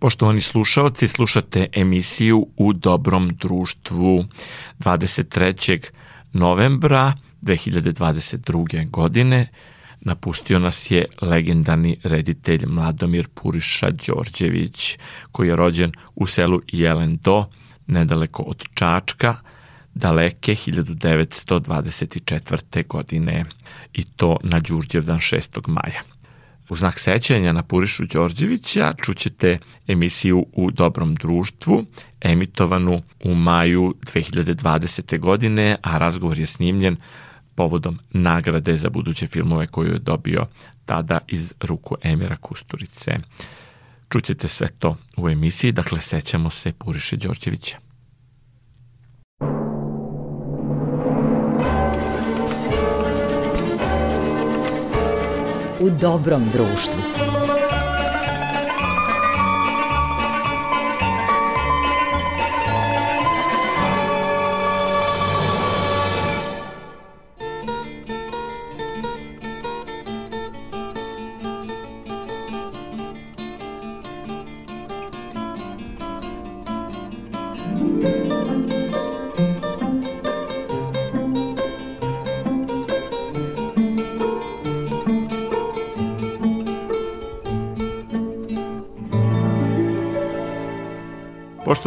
Poštovani slušaoci, slušate emisiju U dobrom društvu 23. novembra 2022. godine. Napustio nas je legendarni reditelj Mladomir Puriša Đorđević, koji je rođen u selu Jelendo, nedaleko od Čačka, daleke 1924. godine i to na Đurđevdan 6. maja. U znak sećanja na Purišu Đorđevića čućete emisiju U dobrom društvu, emitovanu u maju 2020. godine, a razgovor je snimljen povodom nagrade za buduće filmove koju je dobio tada iz ruku Emira Kusturice. Čućete sve to u emisiji, dakle sećamo se Puriše Đorđevića. u dobrom društvu.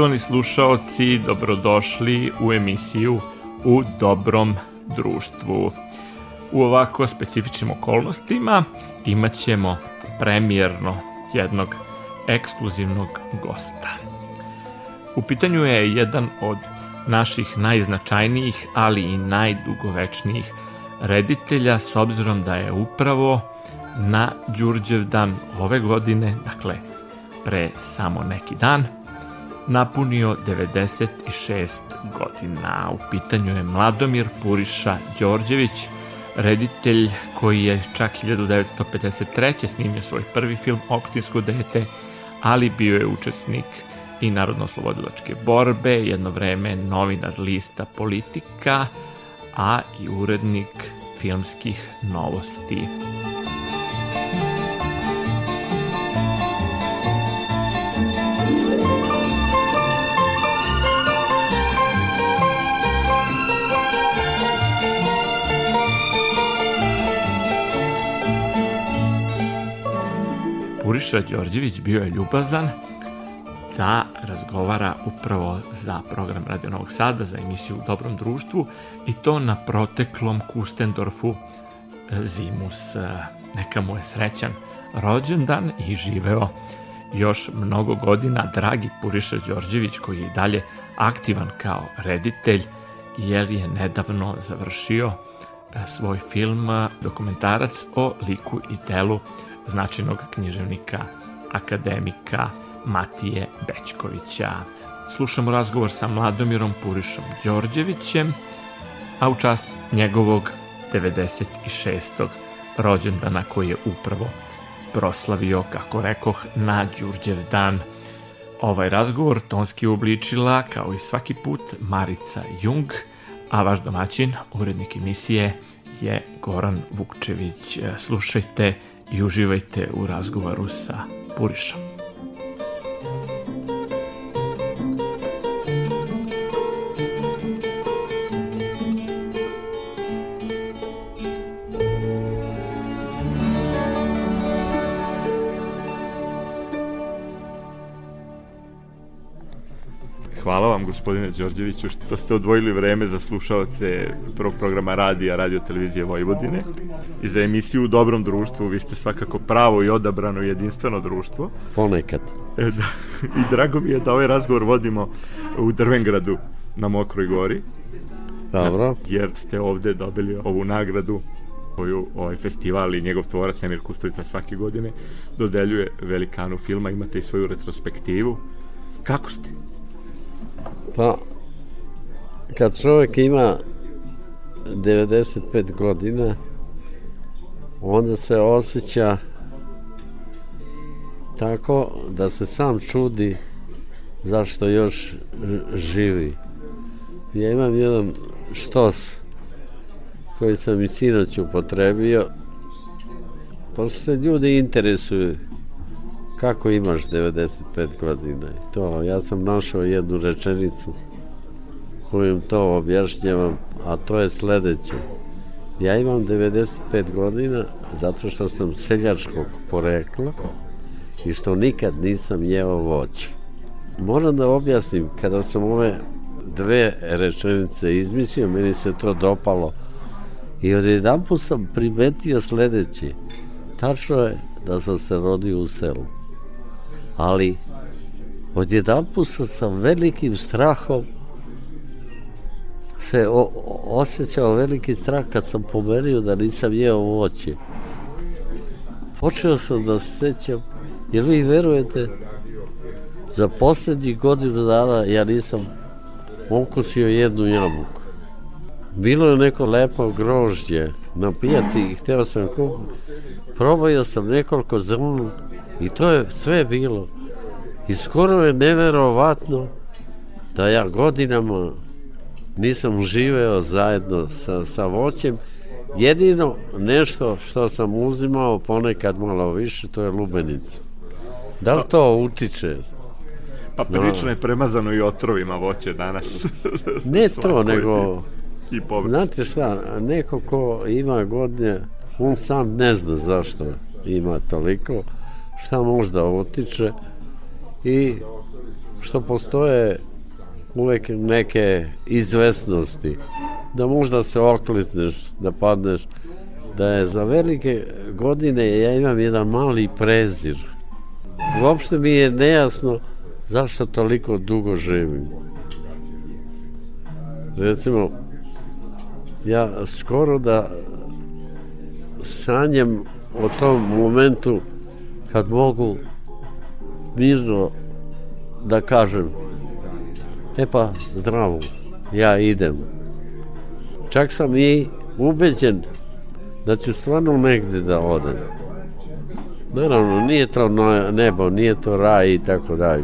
Poštovani slušaoci, dobrodošli u emisiju U dobrom društvu. U ovako specifičnim okolnostima imat ćemo premijerno jednog ekskluzivnog gosta. U pitanju je jedan od naših najznačajnijih, ali i najdugovečnijih reditelja, s obzirom da je upravo na Đurđevdan ove godine, dakle pre samo neki dan, napunio 96 godina. U pitanju je Mladomir Puriša Đorđević, reditelj koji je čak 1953. snimio svoj prvi film Optinsko dete, ali bio je učesnik i narodnooslobodilačke borbe, jedno vreme novinar lista politika, a i urednik filmskih novosti. Siniša Đorđević bio je ljubazan da razgovara upravo za program Radio Novog Sada, za emisiju U dobrom društvu i to na proteklom Kustendorfu e, zimus. E, neka mu je srećan rođendan i živeo još mnogo godina dragi Puriša Đorđević koji je dalje aktivan kao reditelj jer je nedavno završio e, svoj film dokumentarac o liku i telu značajnog književnika, akademika Matije Bećkovića. Slušamo razgovor sa Mladomirom Purišom Đorđevićem, a u čast njegovog 96. rođendana koji je upravo proslavio, kako rekoh, na Đurđev dan. Ovaj razgovor tonski obličila, kao i svaki put, Marica Jung, a vaš domaćin, urednik emisije, je Goran Vukčević. Slušajte i uživajte u razgovoru sa Purišom. gospodine Đorđeviću, što ste odvojili vreme za slušalce prvog programa radija, radio televizije Vojvodine i za emisiju U dobrom društvu. Vi ste svakako pravo i odabrano jedinstveno društvo. Ponekad. E, da, I drago mi je da ovaj razgovor vodimo u Drvengradu na Mokroj gori. Dobro. Jer ste ovde dobili ovu nagradu koju ovaj festival i njegov tvorac Emir Kusturica svake godine dodeljuje velikanu filma, imate i svoju retrospektivu. Kako ste? Pa, kad čovjek ima 95 godina, onda se osjeća tako da se sam čudi zašto još živi. Ja imam jedan štos koji sam i sinoć upotrebio, pošto se ljudi interesuju kako imaš 95 godina i to. Ja sam našao jednu rečenicu kojom to objašnjavam, a to je sledeće. Ja imam 95 godina zato što sam seljačkog porekla i što nikad nisam jeo voće. Moram da objasnim, kada sam ove dve rečenice izmislio, meni se to dopalo i od jedan put sam primetio sledeće. Tačno je da sam se rodio u selu ali odjedan puta sam velikim strahom se o, osjećao veliki strah kad sam pomerio da nisam jeo voće. Počeo sam da se sećam, jer vi verujete, za poslednjih godinu dana ja nisam okusio jednu jabuku. Bilo je neko lepo grožđe, na pijaci i hteo sam kupiti. Probao sam nekoliko zrna i to je sve bilo. I skoro je neverovatno da ja godinama nisam živeo zajedno sa, sa voćem. Jedino nešto što sam uzimao ponekad malo više, to je lubenica. Da li to utiče? Pa prilično je premazano i otrovima voće danas. ne to, nego i povrće. Znate šta, neko ko ima godine, on sam ne zna zašto ima toliko, šta možda otiče i što postoje uvek neke izvesnosti da možda se oklisneš, da padneš, da je za velike godine ja imam jedan mali prezir. Uopšte mi je nejasno zašto toliko dugo živim. Recimo, ja skoro da sanjem o tom momentu kad mogu mirno da kažem e pa zdravo, ja idem. Čak sam i ubeđen da ću stvarno negde da odem. Naravno, nije to nebo, nije to raj i tako dalje.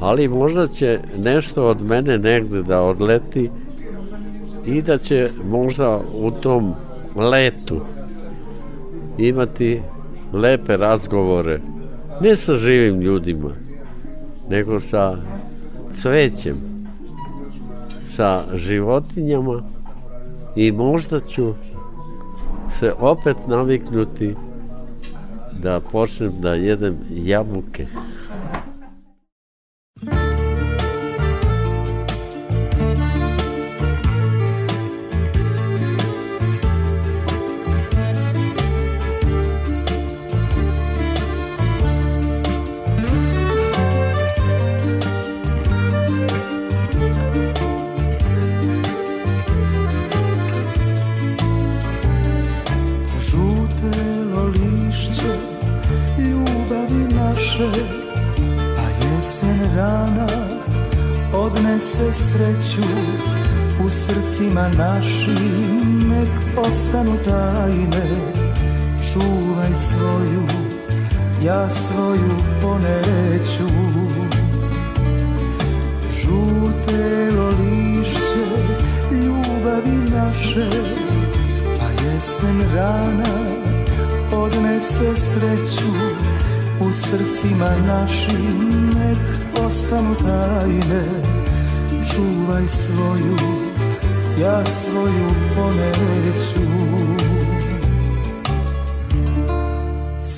Ali možda će nešto od mene negde da odleti i da će možda u tom letu imati lepe razgovore ne sa živim ljudima nego sa cvećem sa životinjama i možda ću se opet naviknuti da počnem da jedem jabuke svoju poneću Žutelo lišće ljubavi naše Pa jesen rana odnese sreću U srcima našim nek ostanu tajne Čuvaj svoju, ja svoju poneću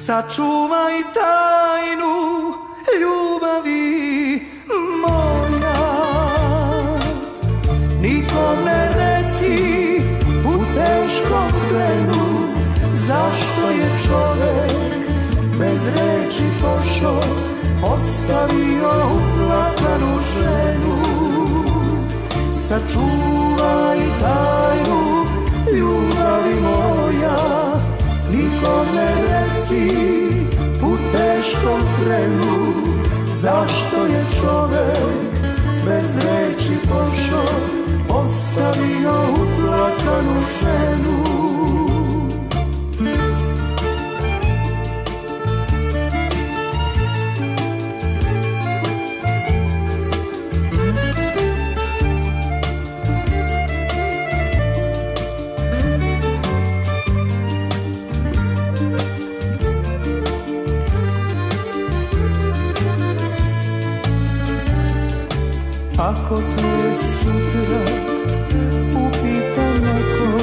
Sačuvaj pošao, ostavio uplakanu ženu. Sačuvaj tajnu ljubavi moja, nikom ne reci u teškom trenu. Zašto je čovek bez reči pošao, ostavio uplakanu ženu? kako ti je sutra Upita neko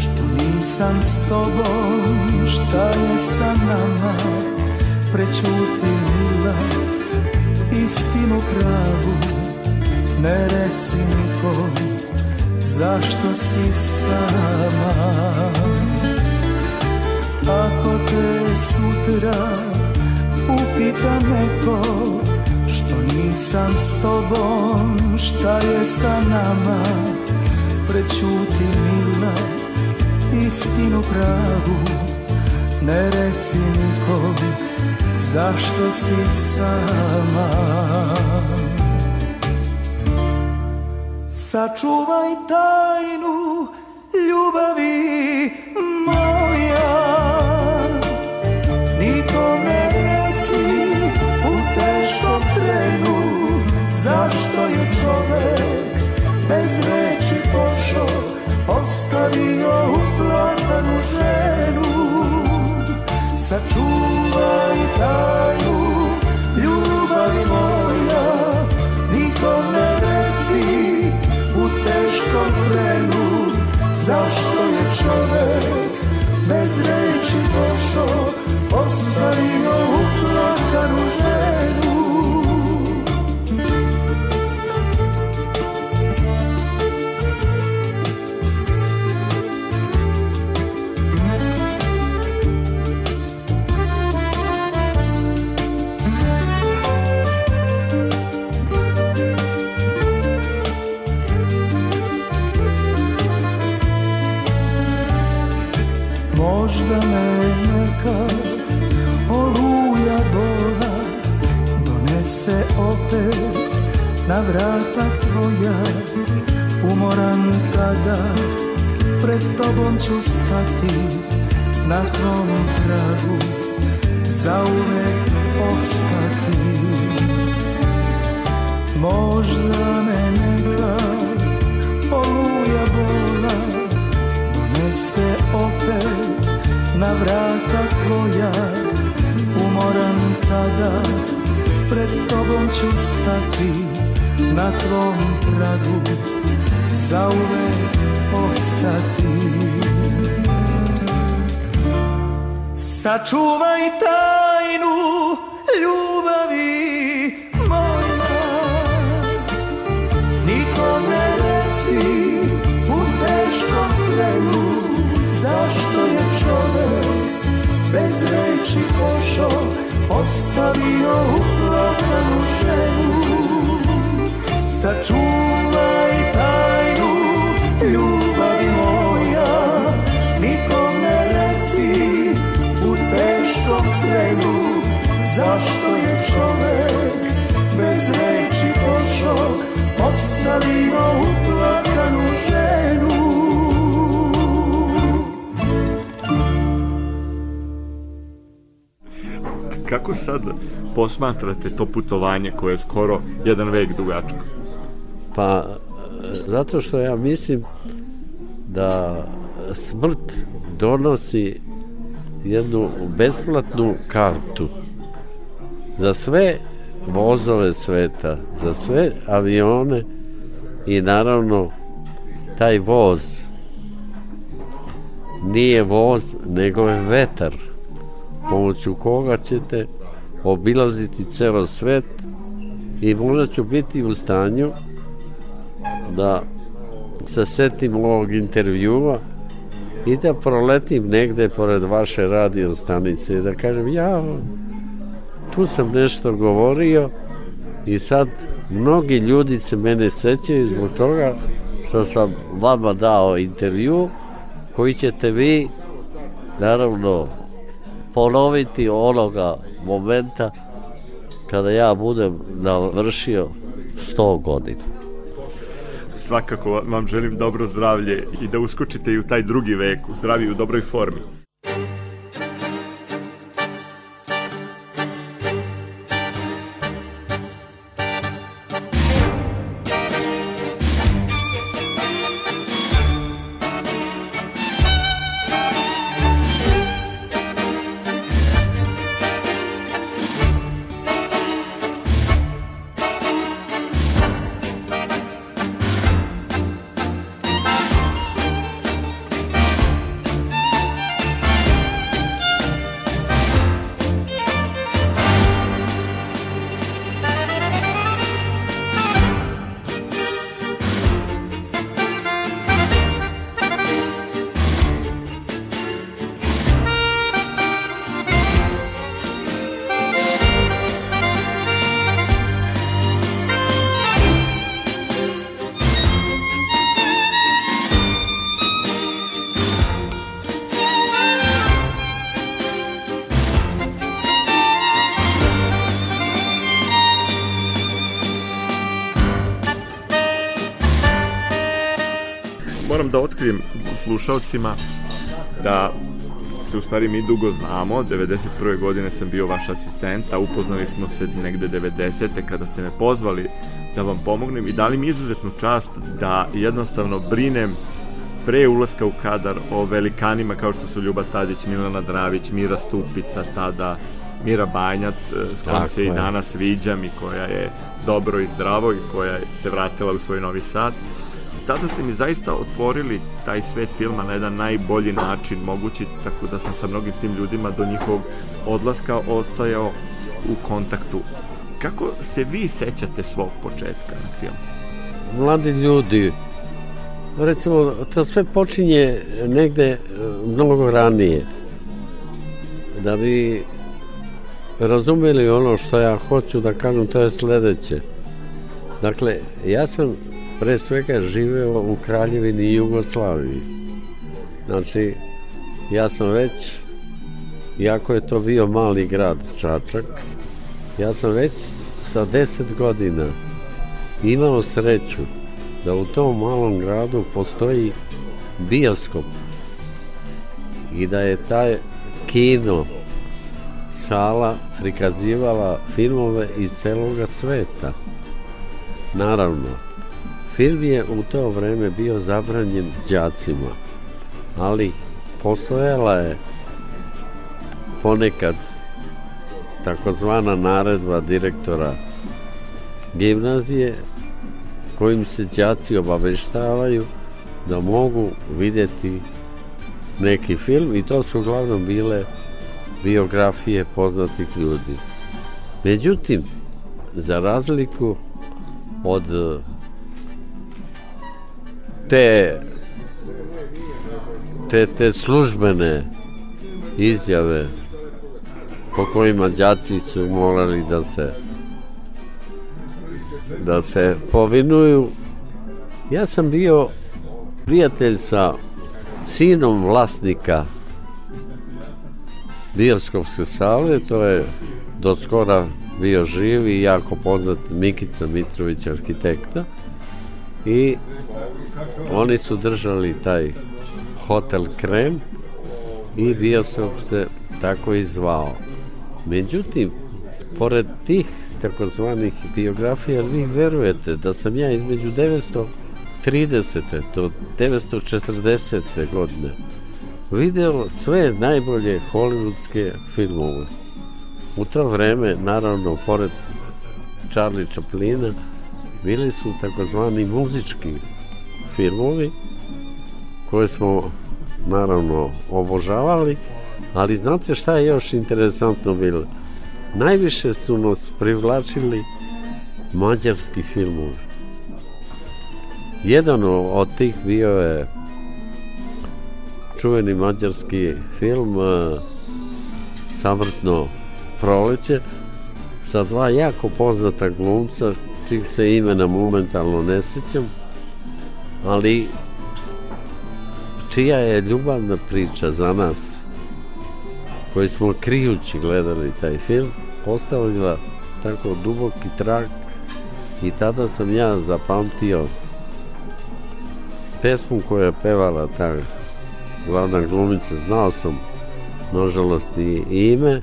što nisam s tobom Šta je sa nama prećuti mila istinu pravu Ne reci nikom zašto si sama Ako te sutra upita neko sam s tobom, šta je sa nama Prećuti mila, istinu pravu Ne reci nikom, zašto si sama Sačuvaj tajnu ljubavi bez reći pošao, ostavio uplatanu ženu. Sačuvaj tajnu, ljubavi moja, nikom ne reci u teškom trenu. Zašto je čovek bez reći pošao, ostavio uplatanu ženu? na vrata tvoja Umoran kada pred tobom ću stati Na tom pragu zauvek ostati Možda me negla oluja bola Donese opet na vrata tvoja Umoran tada pred tobom ću stati na tvom pragu zauvek ostati Sačuvaj tajnu ljubavi moja Nikom ne reci u teškom trenu Zašto je čovek bez reči pošao Ostavio u Sačuvaj tajnu ljubavi moja Nikom ne reci u teškom trenu Zašto je čovek bez reči pošao Ostavio uplakanu ženu Kako sad posmatrate to putovanje koje je skoro jedan vek dugačko? Pa, e, zato što ja mislim da smrt donosi jednu besplatnu kartu za sve vozove sveta, za sve avione i naravno taj voz nije voz, nego je vetar pomoću koga ćete obilaziti ceo svet i možda ću biti u stanju da se setim ovog intervjua i da proletim negde pored vaše radio stanice i da kažem ja tu sam nešto govorio i sad mnogi ljudi se mene sećaju zbog toga što sam vama dao intervju koji ćete vi naravno ponoviti onoga momenta kada ja budem navršio 100 godina svakako vam želim dobro zdravlje i da uskočite i u taj drugi vek u zdraviju i u dobroj formi. otkrijem slušalcima da se u stvari mi dugo znamo, 91. godine sam bio vaš asistent, a upoznali smo se negde 90. kada ste me pozvali da vam pomognem i dali mi izuzetnu čast da jednostavno brinem pre ulaska u kadar o velikanima kao što su Ljuba Tadić, Milana Dravić, Mira Stupica tada, Mira Banjac, eh, s kojom se i danas viđam i koja je dobro i zdravo i koja se vratila u svoj novi sad tada ste mi zaista otvorili taj svet filma na jedan najbolji način mogući, tako da sam sa mnogim tim ljudima do njihovog odlaska ostajao u kontaktu. Kako se vi sećate svog početka na filmu? Mladi ljudi, recimo, to sve počinje negde e, mnogo ranije. Da bi razumeli ono što ja hoću da kažem, to je sledeće. Dakle, ja sam pre svega živeo u Kraljevini Jugoslaviji. Znači, ja sam već, iako je to bio mali grad Čačak, ja sam već sa 10 godina imao sreću da u tom malom gradu postoji bioskop i da je taj kino sala prikazivala filmove iz celoga sveta. Naravno, Film je u to vreme bio zabranjen đacima, ali postojala je ponekad takozvana naredba direktora gimnazije kojim se đaci obaveštavaju da mogu videti neki film i to su uglavnom bile biografije poznatih ljudi. Međutim, za razliku od te, te, te službene izjave po kojima đaci su morali da se da se povinuju. Ja sam bio prijatelj sa sinom vlasnika Bioskovske sale, to je do skora bio živ i jako poznat Mikica Mitrović, arhitekta i oni su držali taj hotel Krem i bio se uopšte tako i zvao. Međutim, pored tih takozvanih biografija, vi verujete da sam ja između 930. do 940. godine video sve najbolje hollywoodske filmove. U to vreme, naravno, pored Charlie Chaplina, bili su takozvani muzički filmovi koje smo naravno obožavali, ali znate šta je još interesantno bilo? Najviše su nas privlačili mađarski filmovi. Jedan od tih bio je čuveni mađarski film e, Samrtno proleće sa dva jako poznata glumca čih se imena momentalno ne sjećam, ali čija je ljubavna priča za nas koji smo krijući gledali taj film ostavila tako duboki trag i tada sam ja zapamtio pesmu koju je pevala ta glavna glumica znao sam nažalost i ime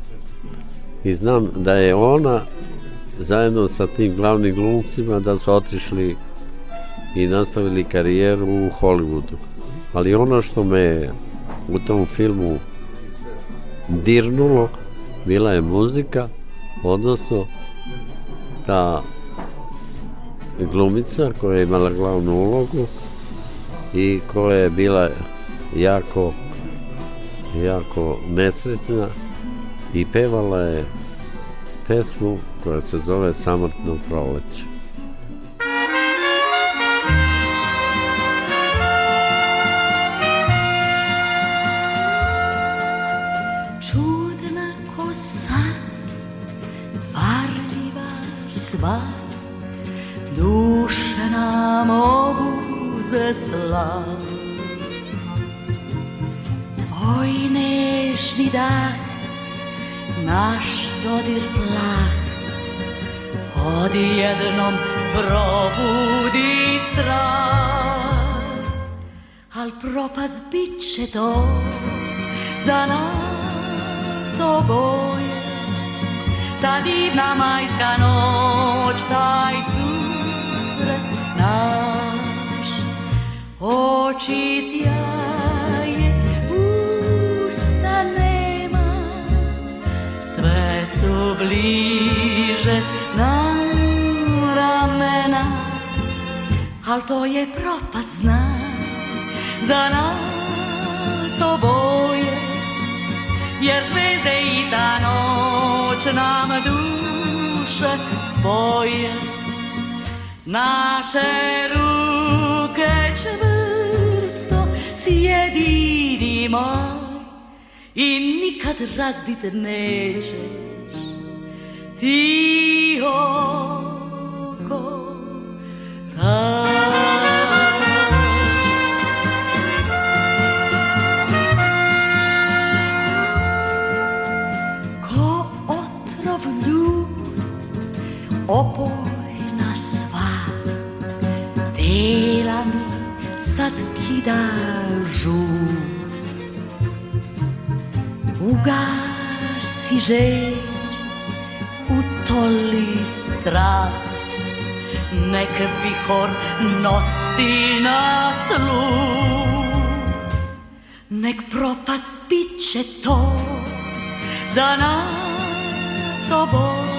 i znam da je ona zajedno sa tim glavnim glumcima da su otišli i nastavili karijeru u Hollywoodu. Ali ono što me u tom filmu dirnulo bila je muzika, odnosno ta glumica koja je imala glavnu ulogu i koja je bila jako jako nesrećna i pevala je pesmu koja se zove Samrtno proleće. Čudna ko san, sva, duša nam obuze slast. Tvoj nežni dar, naš dodir plah Odi jednom probudi strast Al propast bit će to za nas oboje Ta divna majska noć, taj susret naš Oči sjaj bliže nam ramena Al to je propast za nas oboje Jer zvezde i ta noć nam duše spoje Naše ruke čvrsto sjedinimo i nikad razbit neće opojna sva Tela mi sad kidažu Ugasi želju toli strast, nek vihor nosi na lud. Nek propast bit će to za nas oboj,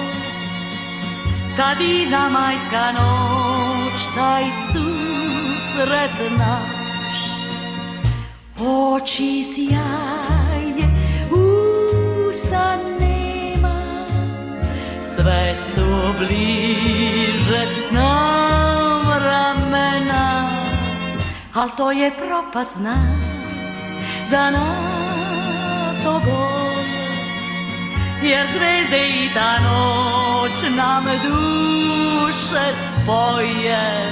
kad i na majska noć taj susret naš. Oči sjaj, sve su bliže nam ramena, al to je propazna za nas oboje, jer zvezde i ta noć nam duše spoje,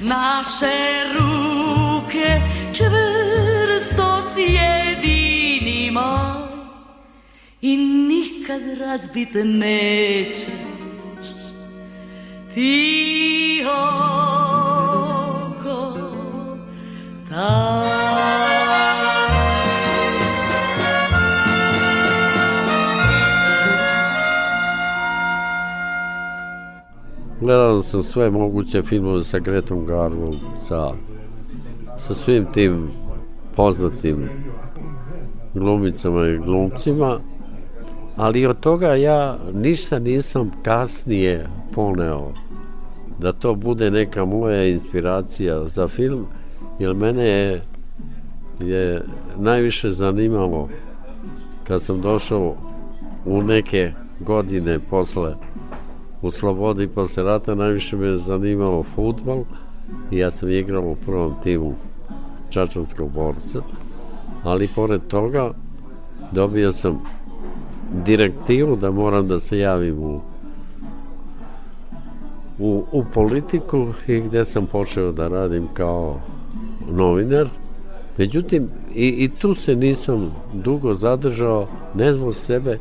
naše ruke čvrsto sjeće i nikad razbit nećeš ti oko ta Gledao sam sve moguće filmove sa Gretom Garvom, sa, sa svim tim poznatim glumicama i glumcima ali od toga ja ništa nisam kasnije poneo da to bude neka moja inspiracija za film, jer mene je, je najviše zanimalo kad sam došao u neke godine posle u Slobodi posle rata najviše me je zanimao futbal i ja sam igrao u prvom timu Čačanskog borca ali pored toga dobio sam direktivu da moram da se javim u u, u politiku i gde sam počeo da radim kao novinar. Međutim, i, i tu se nisam dugo zadržao, ne zbog sebe,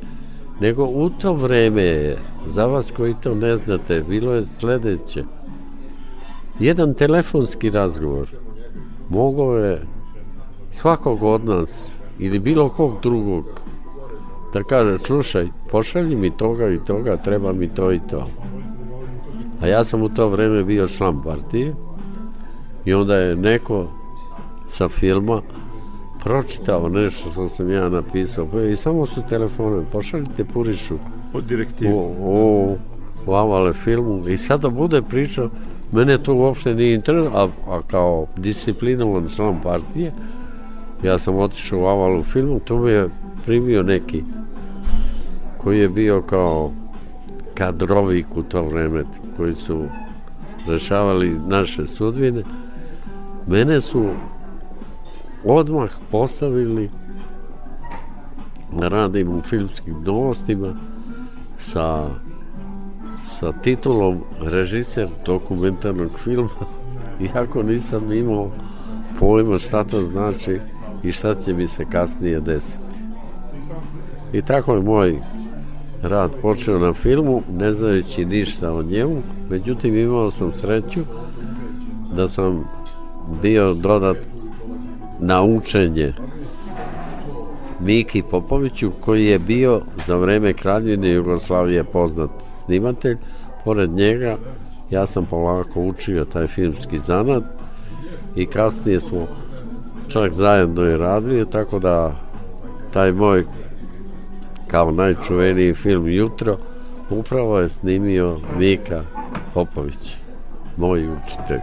nego u to vreme je, za vas koji to ne znate, bilo je sledeće. Jedan telefonski razgovor mogao je svakog od nas ili bilo kog drugog da kaže, slušaj, pošalji mi toga i toga, treba mi to i to. A ja sam u to vreme bio član partije i onda je neko sa filma pročitao nešto što sam ja napisao pa i samo su telefone, pošaljite Purišu Od direktive. o, o, o Avale filmu i sada da bude priča, mene to uopšte nije interes a, a kao disciplinovan član partije ja sam otišao u Avalu filmu to mi je primio neki koji je bio kao kadrovik u to vreme koji su rešavali naše sudbine mene su odmah postavili da radim u filmskim novostima sa sa titulom režiser dokumentarnog filma iako nisam imao pojma šta to znači i šta će mi se kasnije desiti i tako je moj rad počeo na filmu, ne znajući ništa o njemu, međutim imao sam sreću da sam bio dodat na učenje Miki Popoviću koji je bio za vreme Kraljevine Jugoslavije poznat snimatelj. Pored njega ja sam polako učio taj filmski zanat i kasnije smo čak zajedno i radili, tako da taj moj kao najčuveniji film Jutro, upravo je snimio Mika Popović, moj učitelj.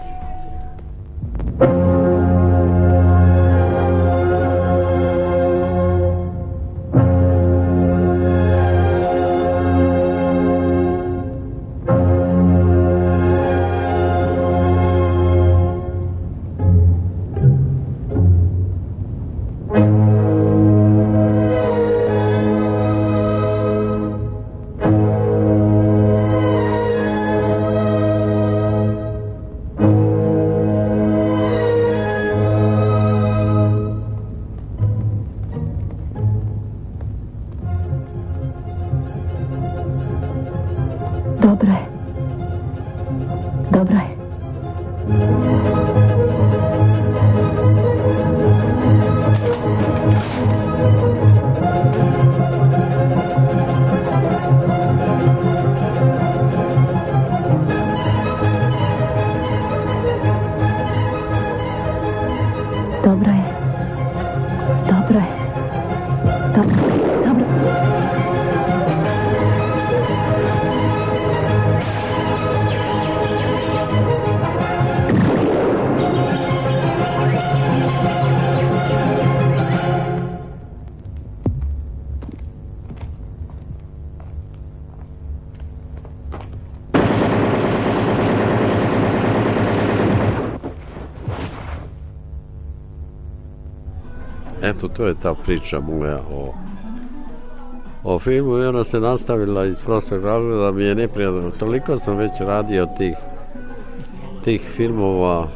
Eto, to je ta priča moja o, o filmu i ona se nastavila iz prostog razloga da mi je neprijatno. Toliko sam već radio tih, tih filmova,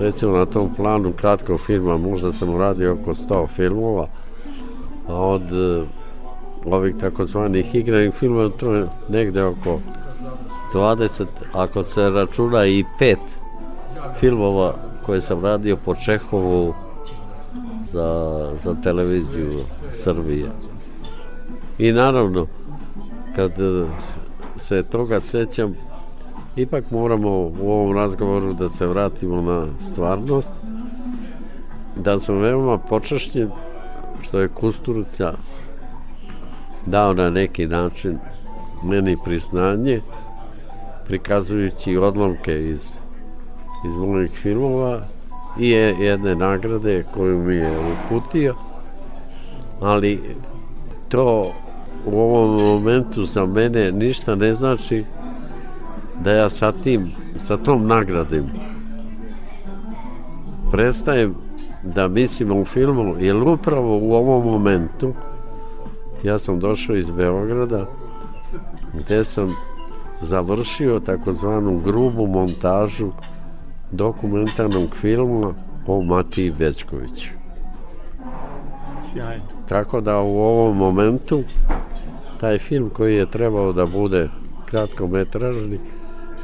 recimo na tom planu kratkog filma, možda sam uradio oko 100 filmova, a od e, ovih takozvanih igranih filmova to je negde oko 20, ako se računa i pet filmova koje sam radio po Čehovu, za, za televiziju Srbije. I naravno, kad se toga sećam, ipak moramo u ovom razgovoru da se vratimo na stvarnost, da sam veoma počašćen što je Kusturica dao na neki način meni priznanje prikazujući odlomke iz iz mojih filmova i jedne nagrade koju mi je uputio, ali to u ovom momentu za mene ništa ne znači da ja sa tim, sa tom nagradim prestajem da mislim u filmu, jer upravo u ovom momentu ja sam došao iz Beograda gde sam završio takozvanu grubu montažu dokumentarnom filma o Matiji Bečkoviću. Sjajno. Tako da u ovom momentu taj film koji je trebao da bude kratkometražni,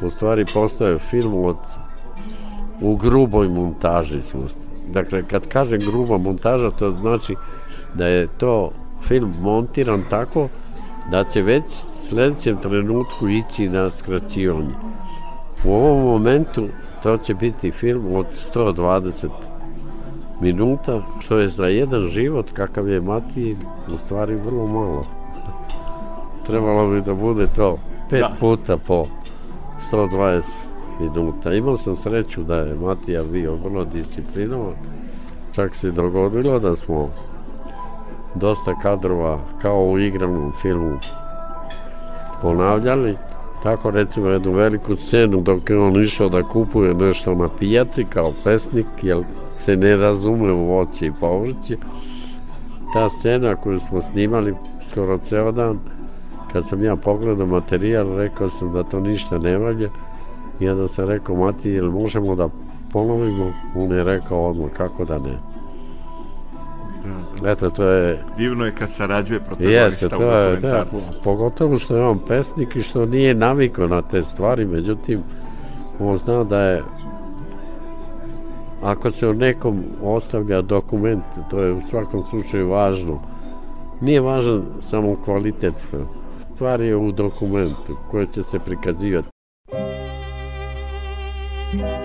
u stvari postoje film od u gruboj montaži smo. Dakle, kad kažem gruba montaža, to znači da je to film montiran tako da će već sledećem trenutku ići na skraćivanje. U ovom momentu To će biti film od 120 minuta, što je za jedan život kakav je Matijin, u stvari vrlo malo. Trebalo bi da bude to pet da. puta po 120 minuta. Imao sam sreću da je Matija bio vrlo disciplinovan. Čak se dogodilo da smo dosta kadrova kao u igranom filmu ponavljali Tako recimo jednu veliku scenu dok je on išao da kupuje nešto na pijaci kao pesnik, jer se ne razume u voće i povrće. Ta scena koju smo snimali skoro ceo dan, kad sam ja pogledao materijal, rekao sam da to ništa ne valja. I onda sam rekao, Mati, jel možemo da ponovimo? On je rekao odmah, kako da ne. Da, da. Eto, to je... Divno je kad sarađuje protagonista jeste, to u da, dokumentarcu. Da, pogotovo što je on pesnik i što nije navikao na te stvari, međutim, on zna da je ako se u nekom ostavlja dokument, to je u svakom slučaju važno. Nije važan samo kvalitet Stvar je u dokumentu koje će se prikazivati. Thank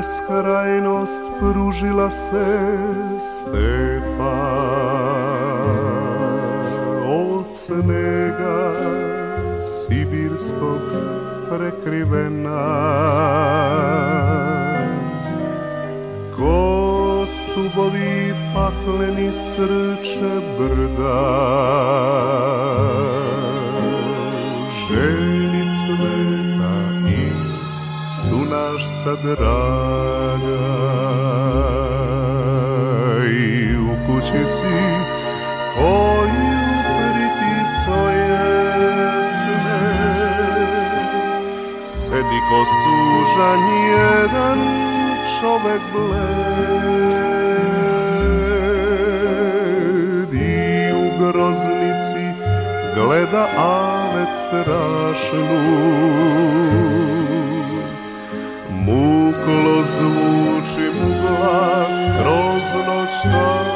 beskrajnost pružila se stepa od snega sibirskog prekrivena gostubovi pakleni strče brda masa draga i u kućici koju pritiso je sedi ko sužan jedan čovek bled i u groznici gleda avet strašnu Kolo zvuči mu glas kroz noć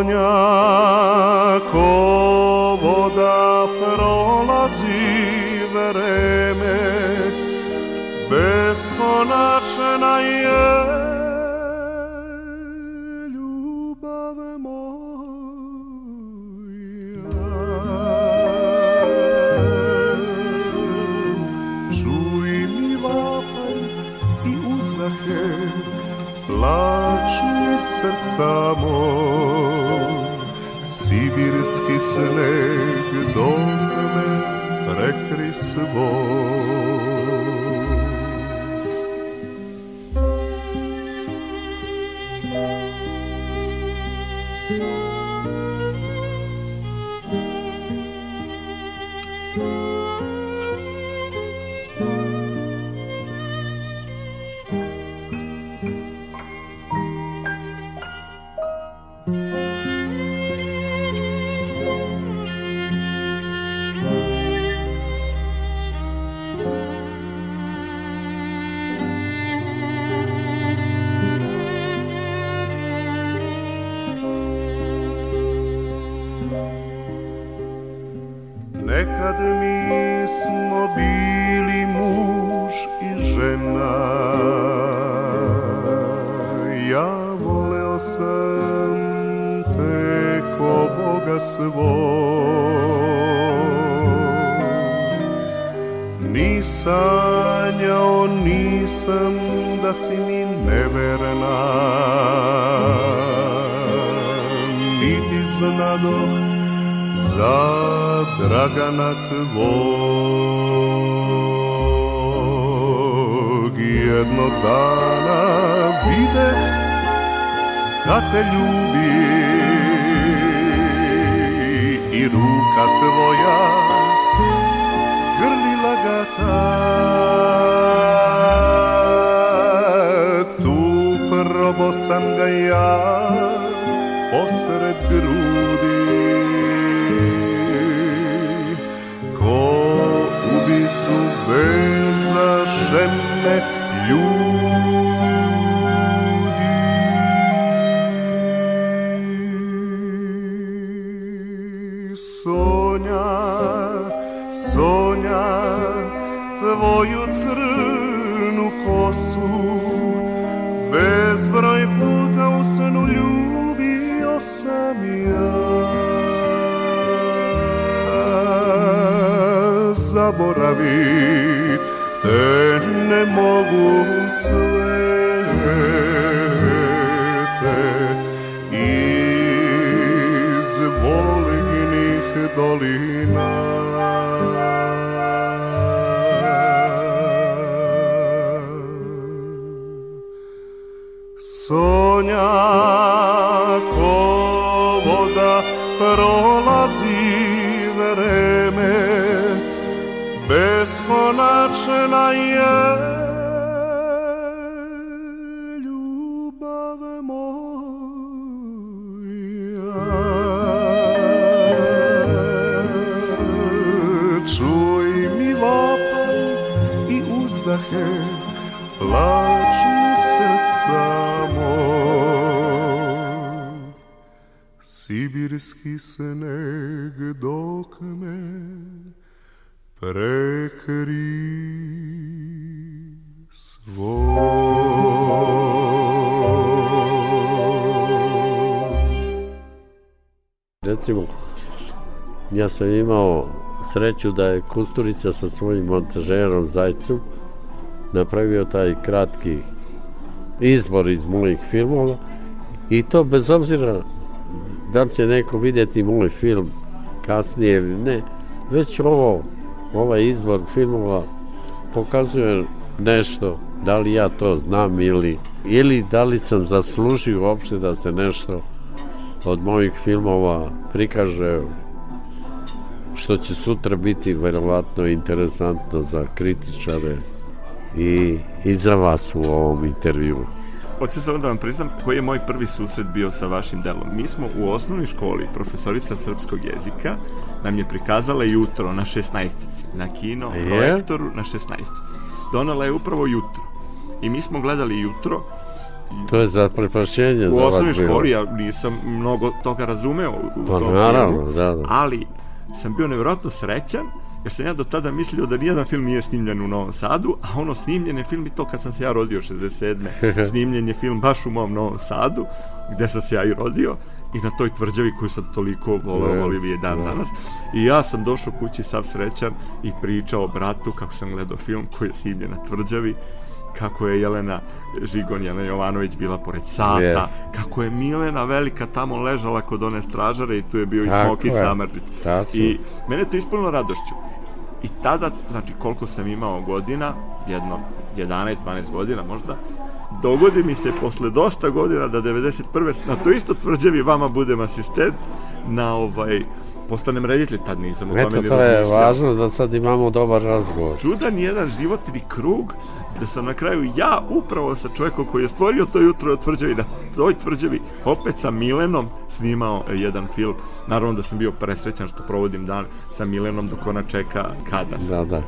konja ko voda prolazi vreme beskonačna je ljubav moja čuj mi vapaj plači srca moja sibirski sneg, dok me prekri svoj. za Dragana tvog jednog dana vide kad da te ljubi i ruka tvoja grlila ga ta tu probosan ga ja posred grlu me ljudi. Sonja, Sonja, tvoju crnu kosu Bezbroj puta u snu ljubio sam ja Zaboravi te ne mogu cvete iz volignih dolina. plači srca moj. Sibirski sneg dok me prekri svoj. Recimo, ja sam imao sreću da je Kusturica sa svojim montažerom Zajcu napravio taj kratki izbor iz mojih filmova i to bez obzira da li će neko vidjeti moj film kasnije ili ne, već ovo, ovaj izbor filmova pokazuje nešto, da li ja to znam ili, ili da li sam zaslužio uopšte da se nešto od mojih filmova prikaže što će sutra biti verovatno interesantno za kritičare i, i za vas u ovom intervju. Hoću samo da vam priznam koji je moj prvi susret bio sa vašim delom. Mi smo u osnovnoj školi, profesorica srpskog jezika, nam je prikazala jutro na 16. Na kino, je? projektoru na 16. Donala je upravo jutro. I mi smo gledali jutro To je za preprašenje u za osnovnoj školi ja nisam mnogo toga razumeo u pa, tom naravno, filmu, da, da. ali sam bio nevjerojatno srećan jer sam ja do tada mislio da nijedan film nije snimljen u Novom Sadu, a ono snimljen je film i to kad sam se ja rodio 67. snimljen je film baš u mom Novom Sadu, gde sam se ja i rodio, i na toj tvrđavi koju sam toliko voleo Olivije dan ne. danas. I ja sam došao kući sav srećan i pričao bratu kako sam gledao film koji je snimljen na tvrđavi kako je Jelena Žigon, Jelena Jovanović bila pored sata, yes. kako je Milena Velika tamo ležala kod one stražare i tu je bio Tako i Smoki Samarđić. I mene to ispunilo radošću. I tada, znači koliko sam imao godina, jedno 11-12 godina možda, dogodi mi se posle dosta godina da 91. na to isto tvrđevi vama budem asistent na ovaj postanem reditelj, tad nisam o tome Eto, ni to da je važno da sad imamo dobar razgovor. Čudan jedan životni krug da sam na kraju ja upravo sa čovjekom koji je stvorio to jutro tvrđavi, da toj tvrđavi opet sa Milenom snimao jedan film. Naravno da sam bio presrećan što provodim dan sa Milenom dok ona čeka kada. Da, da.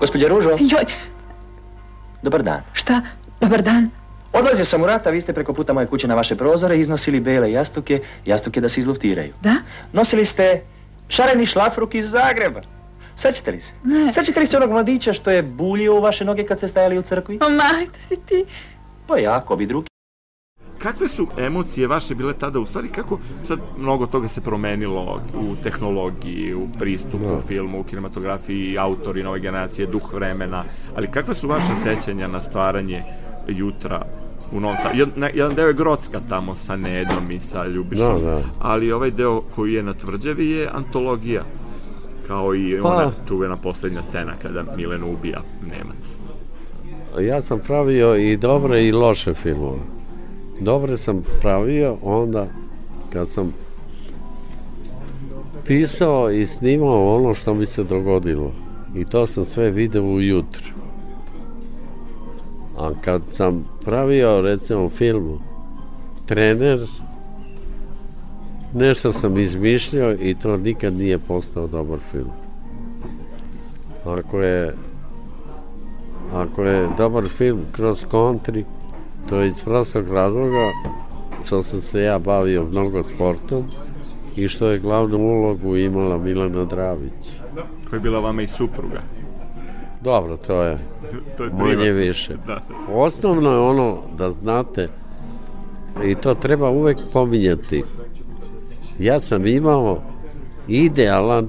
Gospodje Ružo? Joj! Dobar dan. Šta? Dobar dan? Odlazio sam u rata, vi ste preko puta moje kuće na vaše prozore iznosili bele jastuke, jastuke da se izluftiraju. Da? Nosili ste šareni šlafruk iz Zagreba. Sjećate li se? Ne. Sjećate li se onog mladića što je buljio u vaše noge kad ste stajali u crkvi? O, pa majte si ti. Pa ja, bi drugi kakve su emocije vaše bile tada u stvari kako sad mnogo toga se promenilo u tehnologiji, u pristupu no. Da. filmu, u kinematografiji, autori nove generacije, duh vremena, ali kakve su vaše sećanja na stvaranje jutra u Novom Sadu. Jedan, jedan deo je Grocka tamo sa Nedom i sa Ljubišom, da, da. ali ovaj deo koji je na Tvrđavi je antologija, kao i ona pa. ona čuvena poslednja scena kada Milen ubija Nemac. Ja sam pravio i dobre i loše filmove dobre da sam pravio onda kad sam pisao i snimao ono što mi se dogodilo. I to sam sve video ujutru. A kad sam pravio recimo film Trener, nešto sam izmišljao i to nikad nije postao dobar film. Ako je ako je dobar film cross country, To je iz prostog razloga što sam se ja bavio mnogo sportom i što je glavnu ulogu imala Milana Dravić. Koja je bila vama i supruga. Dobro, to je, to je manje privat. više. Da. Osnovno je ono da znate i to treba uvek pominjati. Ja sam imao idealan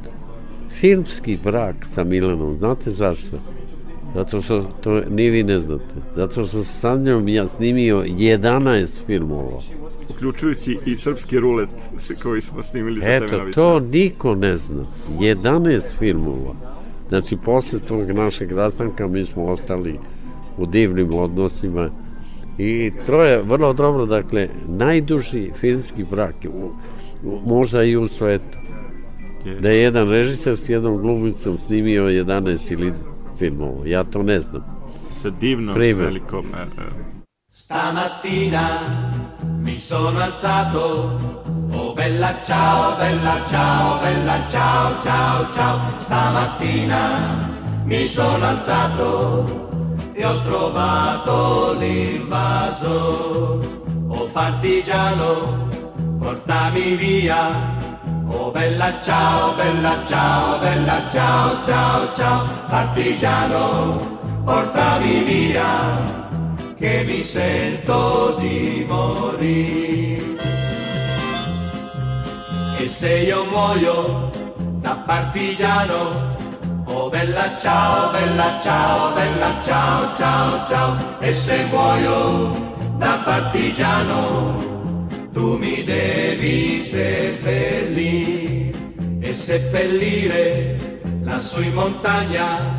filmski brak sa Milanom. Znate zašto? Zato što to ni vi ne znate. Zato što sa njom ja snimio 11 filmova. Uključujući i srpski rulet koji smo snimili za Eto, tebe Eto, to niko ne zna. 11 filmova. Znači, posle tog našeg rastanka mi smo ostali u divnim odnosima i to je vrlo dobro, dakle, najduži filmski brak, u, u, možda i u svetu. Da je jedan režisar s jednom glumicom snimio 11 ili filmu, ja to ne znam. Se divno prilikom... Eh, eh. Stamattina mi sono alzato, oh bella ciao, bella ciao, bella ciao, ciao, ciao. Stamattina mi sono alzato e ho trovato l'invaso. Oh partigiano, portami via Oh bella ciao, bella ciao, bella ciao, ciao, ciao, partigiano, portami via, che mi sento di morire. E se io muoio da partigiano, oh bella ciao, bella ciao, bella ciao, ciao, ciao, e se muoio da partigiano, tu mi devi seppellire e seppellire lassù in montagna.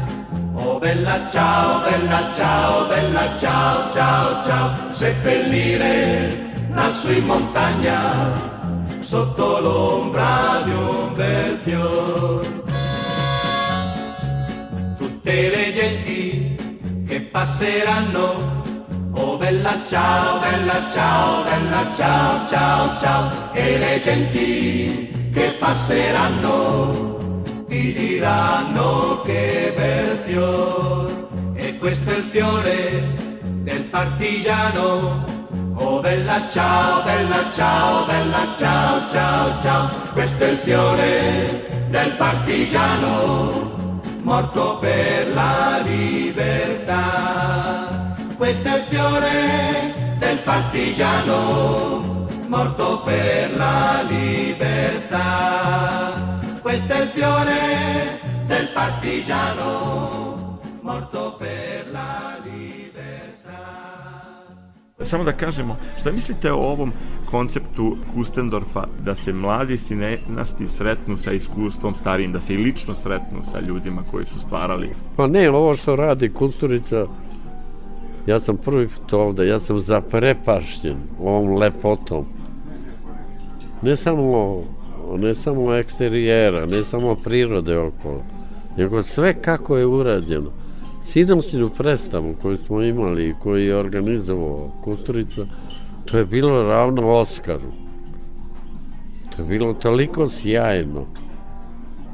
Oh bella ciao, bella ciao, bella ciao, ciao, ciao, seppellire lassù in montagna sotto l'ombra di un bel fior. Tutte le genti che passeranno Oh bella ciao, bella ciao, bella ciao, ciao, ciao, e le genti che passeranno ti diranno che bel fior, e questo è il fiore del partigiano. Oh bella ciao, bella ciao, bella ciao, ciao, ciao, questo è il fiore del partigiano, morto per la libertà. Questo è il fiore del partigiano morto per la libertà. Questo è il fiore del partigiano morto per la libertà. Samo da kažemo, šta mislite o ovom konceptu Kustendorfa da se mladi sinasti sretnu sa iskustvom starijim, da se i lično sretnu sa ljudima koji su stvarali? Pa ne, ovo što radi Kusturica Ja sam prvi put ovde, ja sam zaprepašćen ovom lepotom. Ne samo, ne samo eksterijera, ne samo prirode okolo, nego sve kako je urađeno. Sinomsinu predstavu koju smo imali i koju je organizovao Kusturica, to je bilo ravno Oskaru. To je bilo toliko sjajno.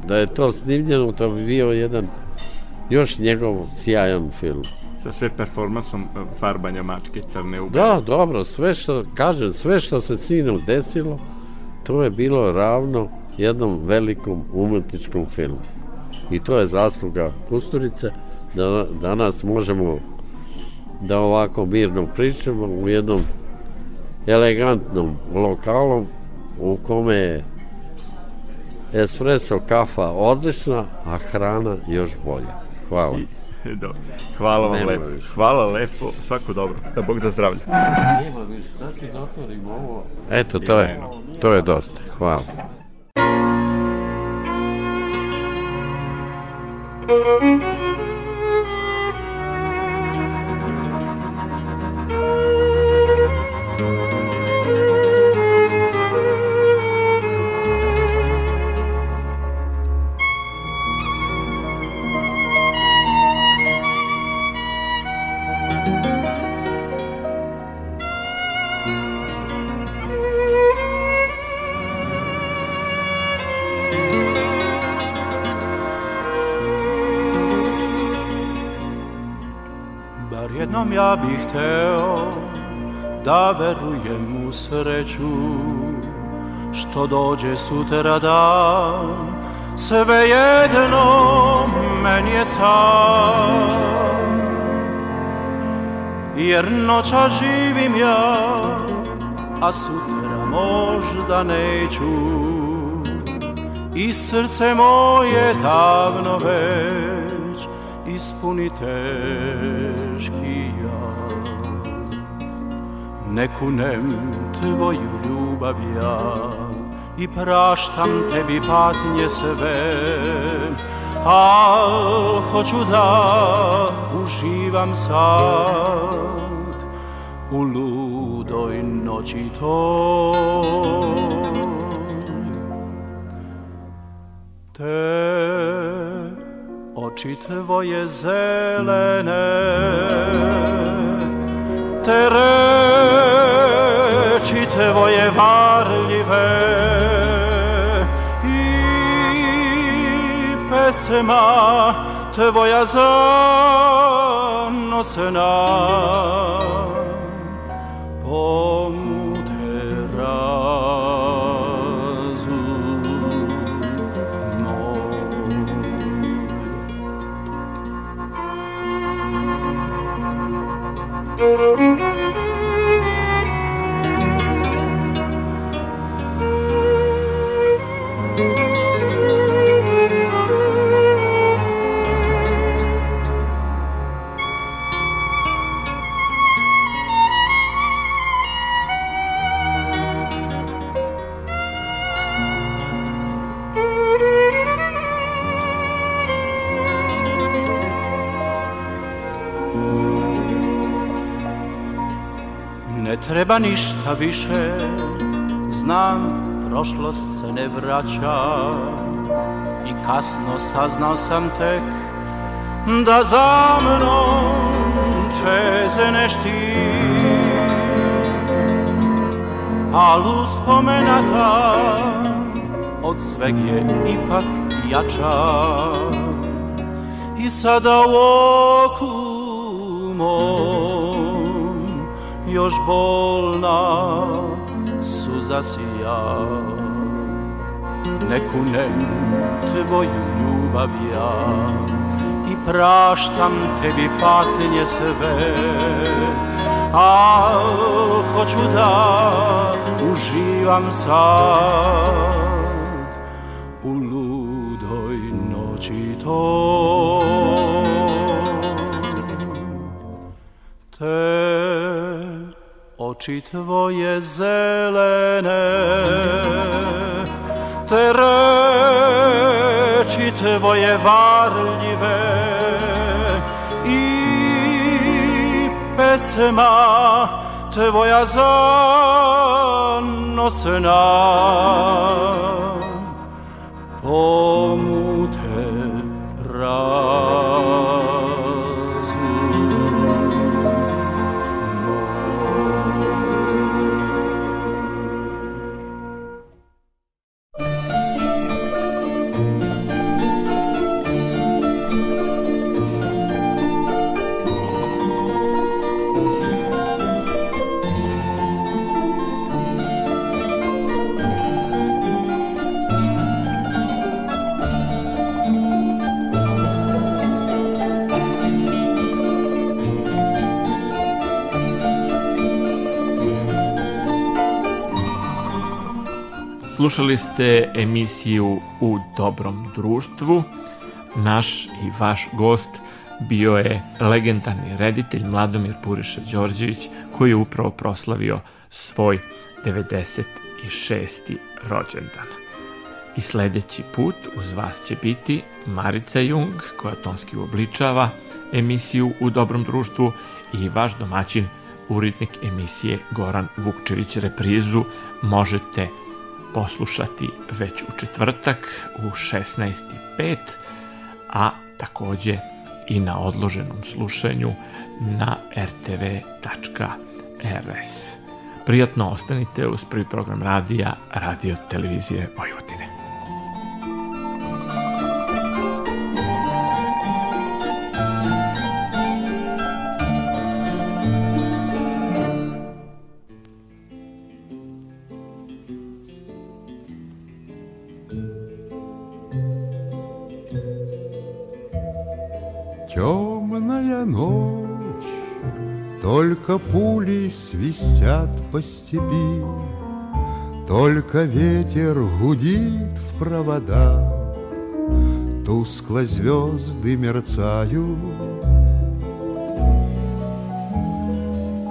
Da je to snimljeno, to bi bio jedan još njegov sjajan film sa sve performansom e, farbanja mačke crne u Da, dobro, sve što, kažem, sve što se sinu desilo, to je bilo ravno jednom velikom umetničkom filmu. I to je zasluga Kusturice da danas možemo da ovako mirno pričamo u jednom elegantnom lokalom u kome je espresso kafa odlična, a hrana još bolja. Hvala. I, Dobro. Hvala vam Nema lepo. Više. Hvala lepo, svako dobro. Da Bog da zdravlja. Nema više, sad ću zatvorim ovo. Eto, to je, to je dosta. Hvala. Thank you. ja bih teo da verujem u sreću što dođe sutra dan sve jedno meni je sam jer noća živim ja a sutra možda neću i srce moje davno već ispuni teški ne kunem tvoju ljubav ja i praštam tebi patnje sve al hoću da uživam sad u ludoj noći toj te oči tvoje zelene te reci te voje varljive i pesema te voja zanosena. Po treba ništa više Znam, prošlost se ne vraća I kasno saznao sam tek Da za mnom čezneš ti Al uspomenata od sveg je ipak jača I sada u oku moj još bolna suza sija Ne kunem tvoju ljubav ja I praštam tebi patnje sve A hoću da uživam sad U ludoj noći toj oczy Twoje zelene, te reci Twoje warliwe i pesma Twoja zanosna. Pomóż Slušali ste emisiju U dobrom društvu. Naš i vaš gost bio je legendarni reditelj Mladomir Puriša Đorđević koji je upravo proslavio svoj 96. rođendan. I sledeći put uz vas će biti Marica Jung koja tonski obličava emisiju U dobrom društvu i vaš domaćin urednik emisije Goran Vukčević reprizu možete poslušati već u četvrtak u 16.05, a takođe i na odloženom slušanju na rtv.rs. Prijatno ostanite uz prvi program radija Radio Televizije Vojvodine. свистят по степи, Только ветер гудит в провода, Тускло звезды мерцают.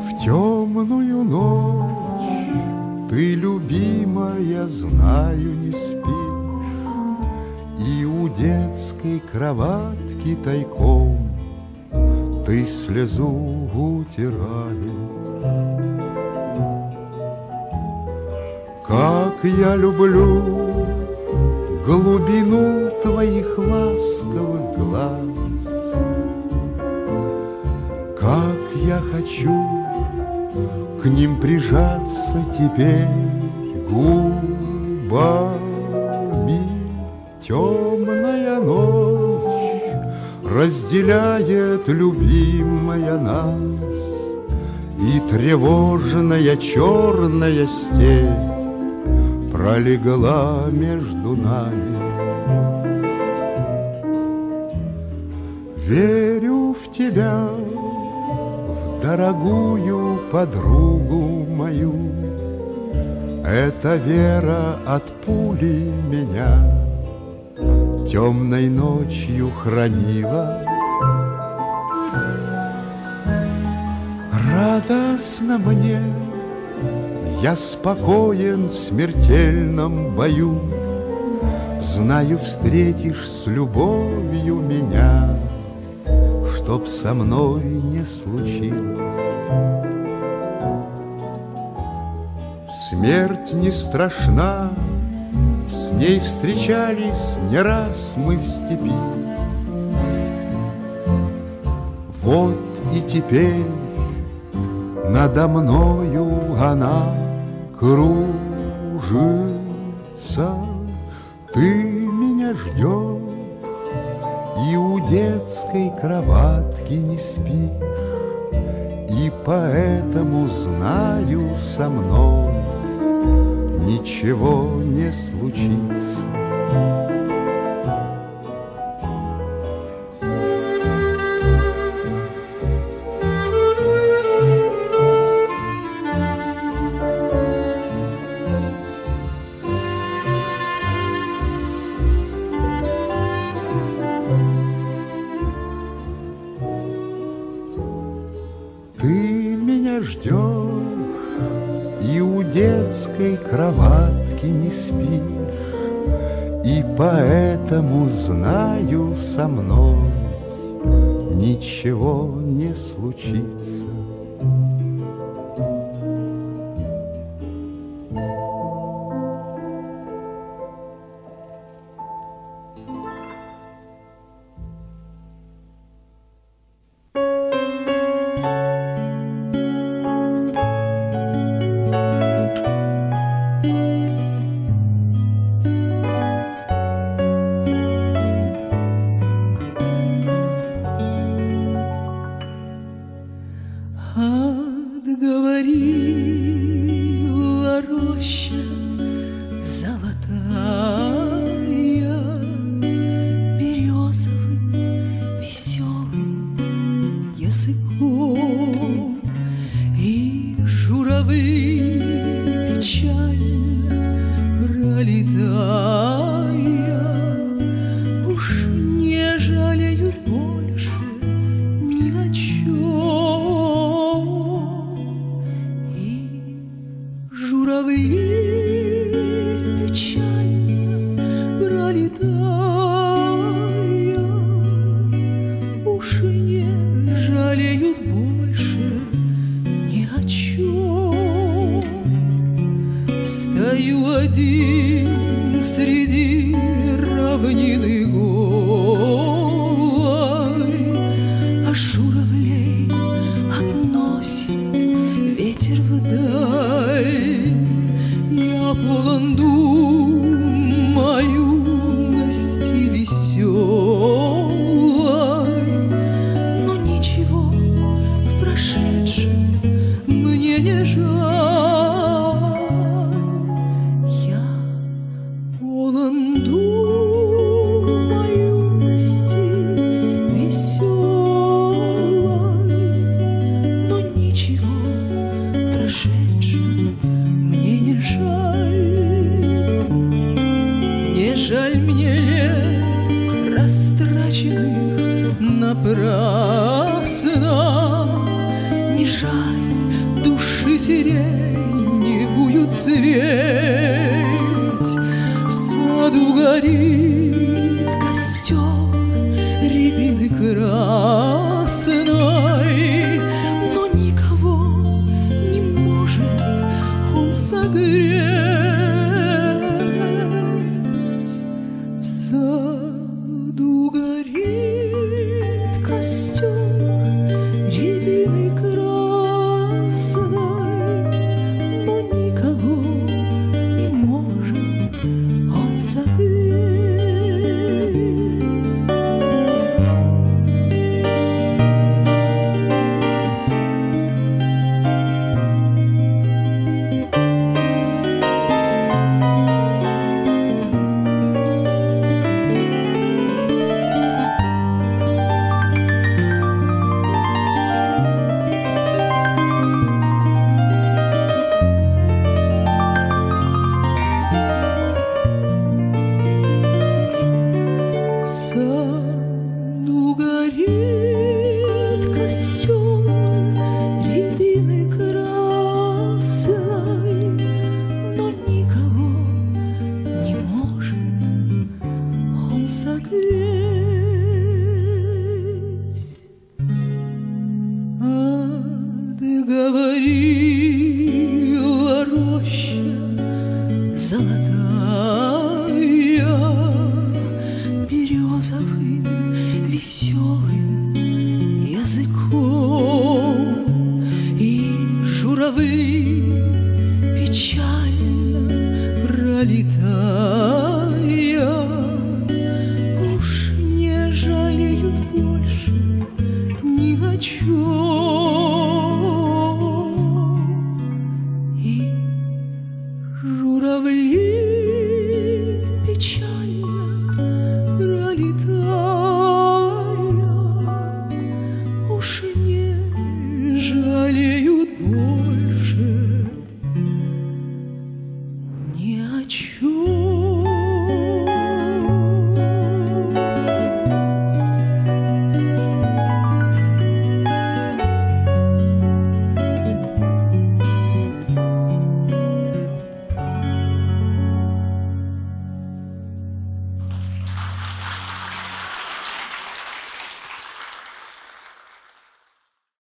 В темную ночь ты, любимая, знаю, не спишь, И у детской кроватки тайком ты слезу утираешь. Как я люблю глубину твоих ласковых глаз, Как я хочу к ним прижаться теперь губами. Темная ночь разделяет любимая нас, И тревожная черная степь пролегла между нами. Верю в тебя, в дорогую подругу мою, Эта вера от пули меня темной ночью хранила. Радостно мне я спокоен в смертельном бою, Знаю, встретишь с любовью меня, Чтоб со мной не случилось. Смерть не страшна, с ней встречались не раз мы в степи. Вот и теперь надо мною она кружится, ты меня ждешь, И у детской кроватки не спишь, И поэтому знаю со мной ничего не случится. знаю, со мной ничего не случится.